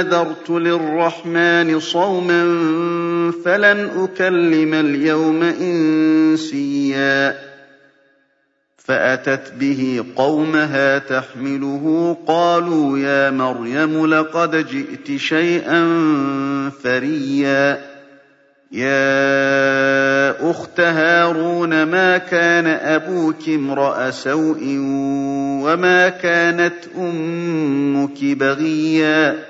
نذرت للرحمن صوما فلن أكلم اليوم إنسيا. فأتت به قومها تحمله قالوا يا مريم لقد جئت شيئا فريا. يا أخت هارون ما كان أبوك امرأ سوء وما كانت أمك بغيا؟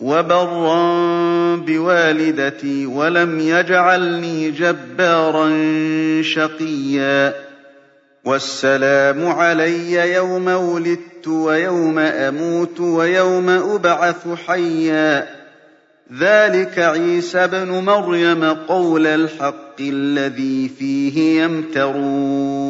وبرا بوالدتي ولم يجعلني جبارا شقيا. والسلام علي يوم ولدت ويوم أموت ويوم أبعث حيا. ذلك عيسى ابن مريم قول الحق الذي فيه يمترون.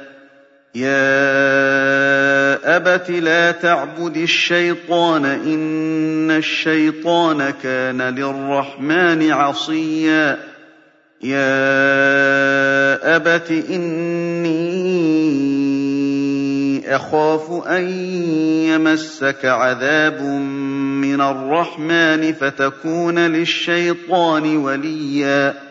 يا أبت لا تعبد الشيطان إن الشيطان كان للرحمن عصيا يا أبت إني أخاف أن يمسك عذاب من الرحمن فتكون للشيطان وليا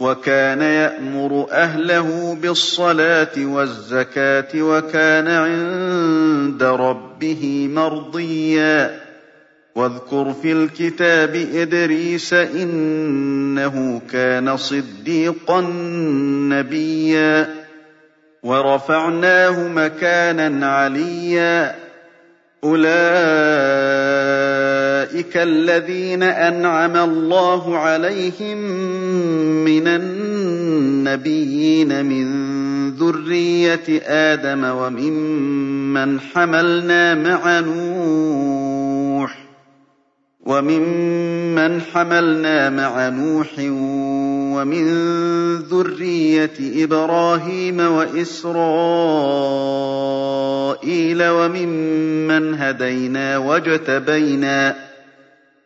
وكان يأمر أهله بالصلاة والزكاة وكان عند ربه مرضيا. واذكر في الكتاب إدريس إنه كان صديقا نبيا. ورفعناه مكانا عليا. أولئك الذين أنعم الله عليهم من النبيين من ذرية آدم وممن حملنا مع نوح وممن حملنا مع نوح ومن ذرية إبراهيم وإسرائيل وممن هدينا واجتبينا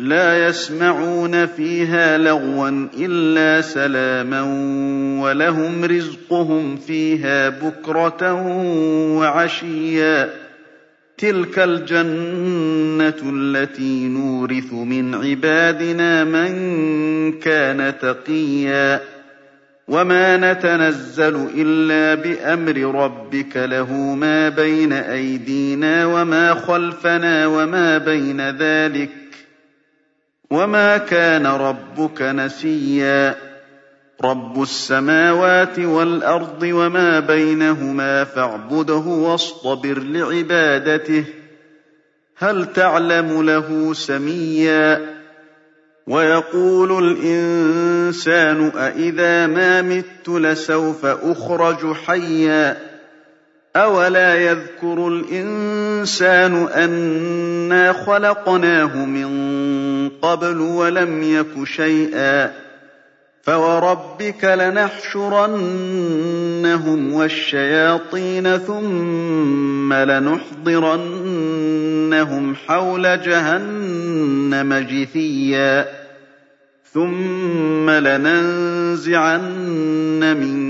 لا يسمعون فيها لغوا إلا سلاما ولهم رزقهم فيها بكرة وعشيا. تلك الجنة التي نورث من عبادنا من كان تقيا. وما نتنزل إلا بأمر ربك له ما بين أيدينا وما خلفنا وما بين ذلك. وما كان ربك نسيا. رب السماوات والأرض وما بينهما فاعبده واصطبر لعبادته. هل تعلم له سميا؟ ويقول الإنسان أإذا ما مت لسوف أخرج حيا. أولا يذكر الإنسان أنا خلقناه من قبل ولم يك شيئا فوربك لنحشرنهم والشياطين ثم لنحضرنهم حول جهنم جثيا ثم لننزعن من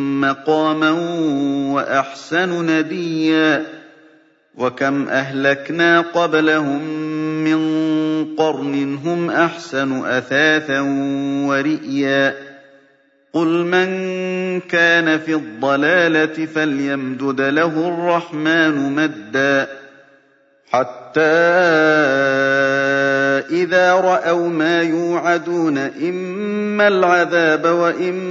مقاما وأحسن نديا وكم أهلكنا قبلهم من قرن هم أحسن أثاثا ورئيا قل من كان في الضلالة فليمدد له الرحمن مدا حتى فإذا رأوا ما يوعدون إما العذاب وإما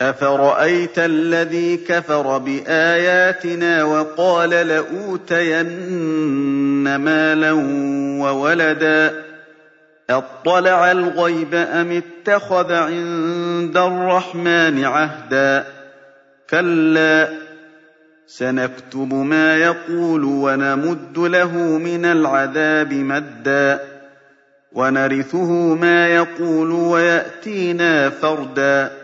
أفرأيت الذي كفر بآياتنا وقال لأوتين مالا وولدا أطلع الغيب أم اتخذ عند الرحمن عهدا كلا سنكتب ما يقول ونمد له من العذاب مدا ونرثه ما يقول ويأتينا فردا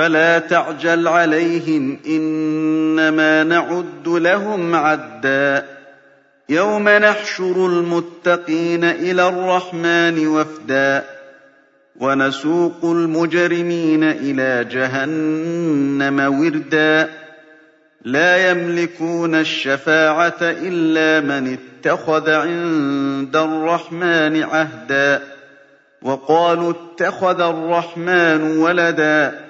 فلا تعجل عليهم إنما نعد لهم عدا. يوم نحشر المتقين إلى الرحمن وفدا. ونسوق المجرمين إلى جهنم وردا. لا يملكون الشفاعة إلا من اتخذ عند الرحمن عهدا. وقالوا اتخذ الرحمن ولدا.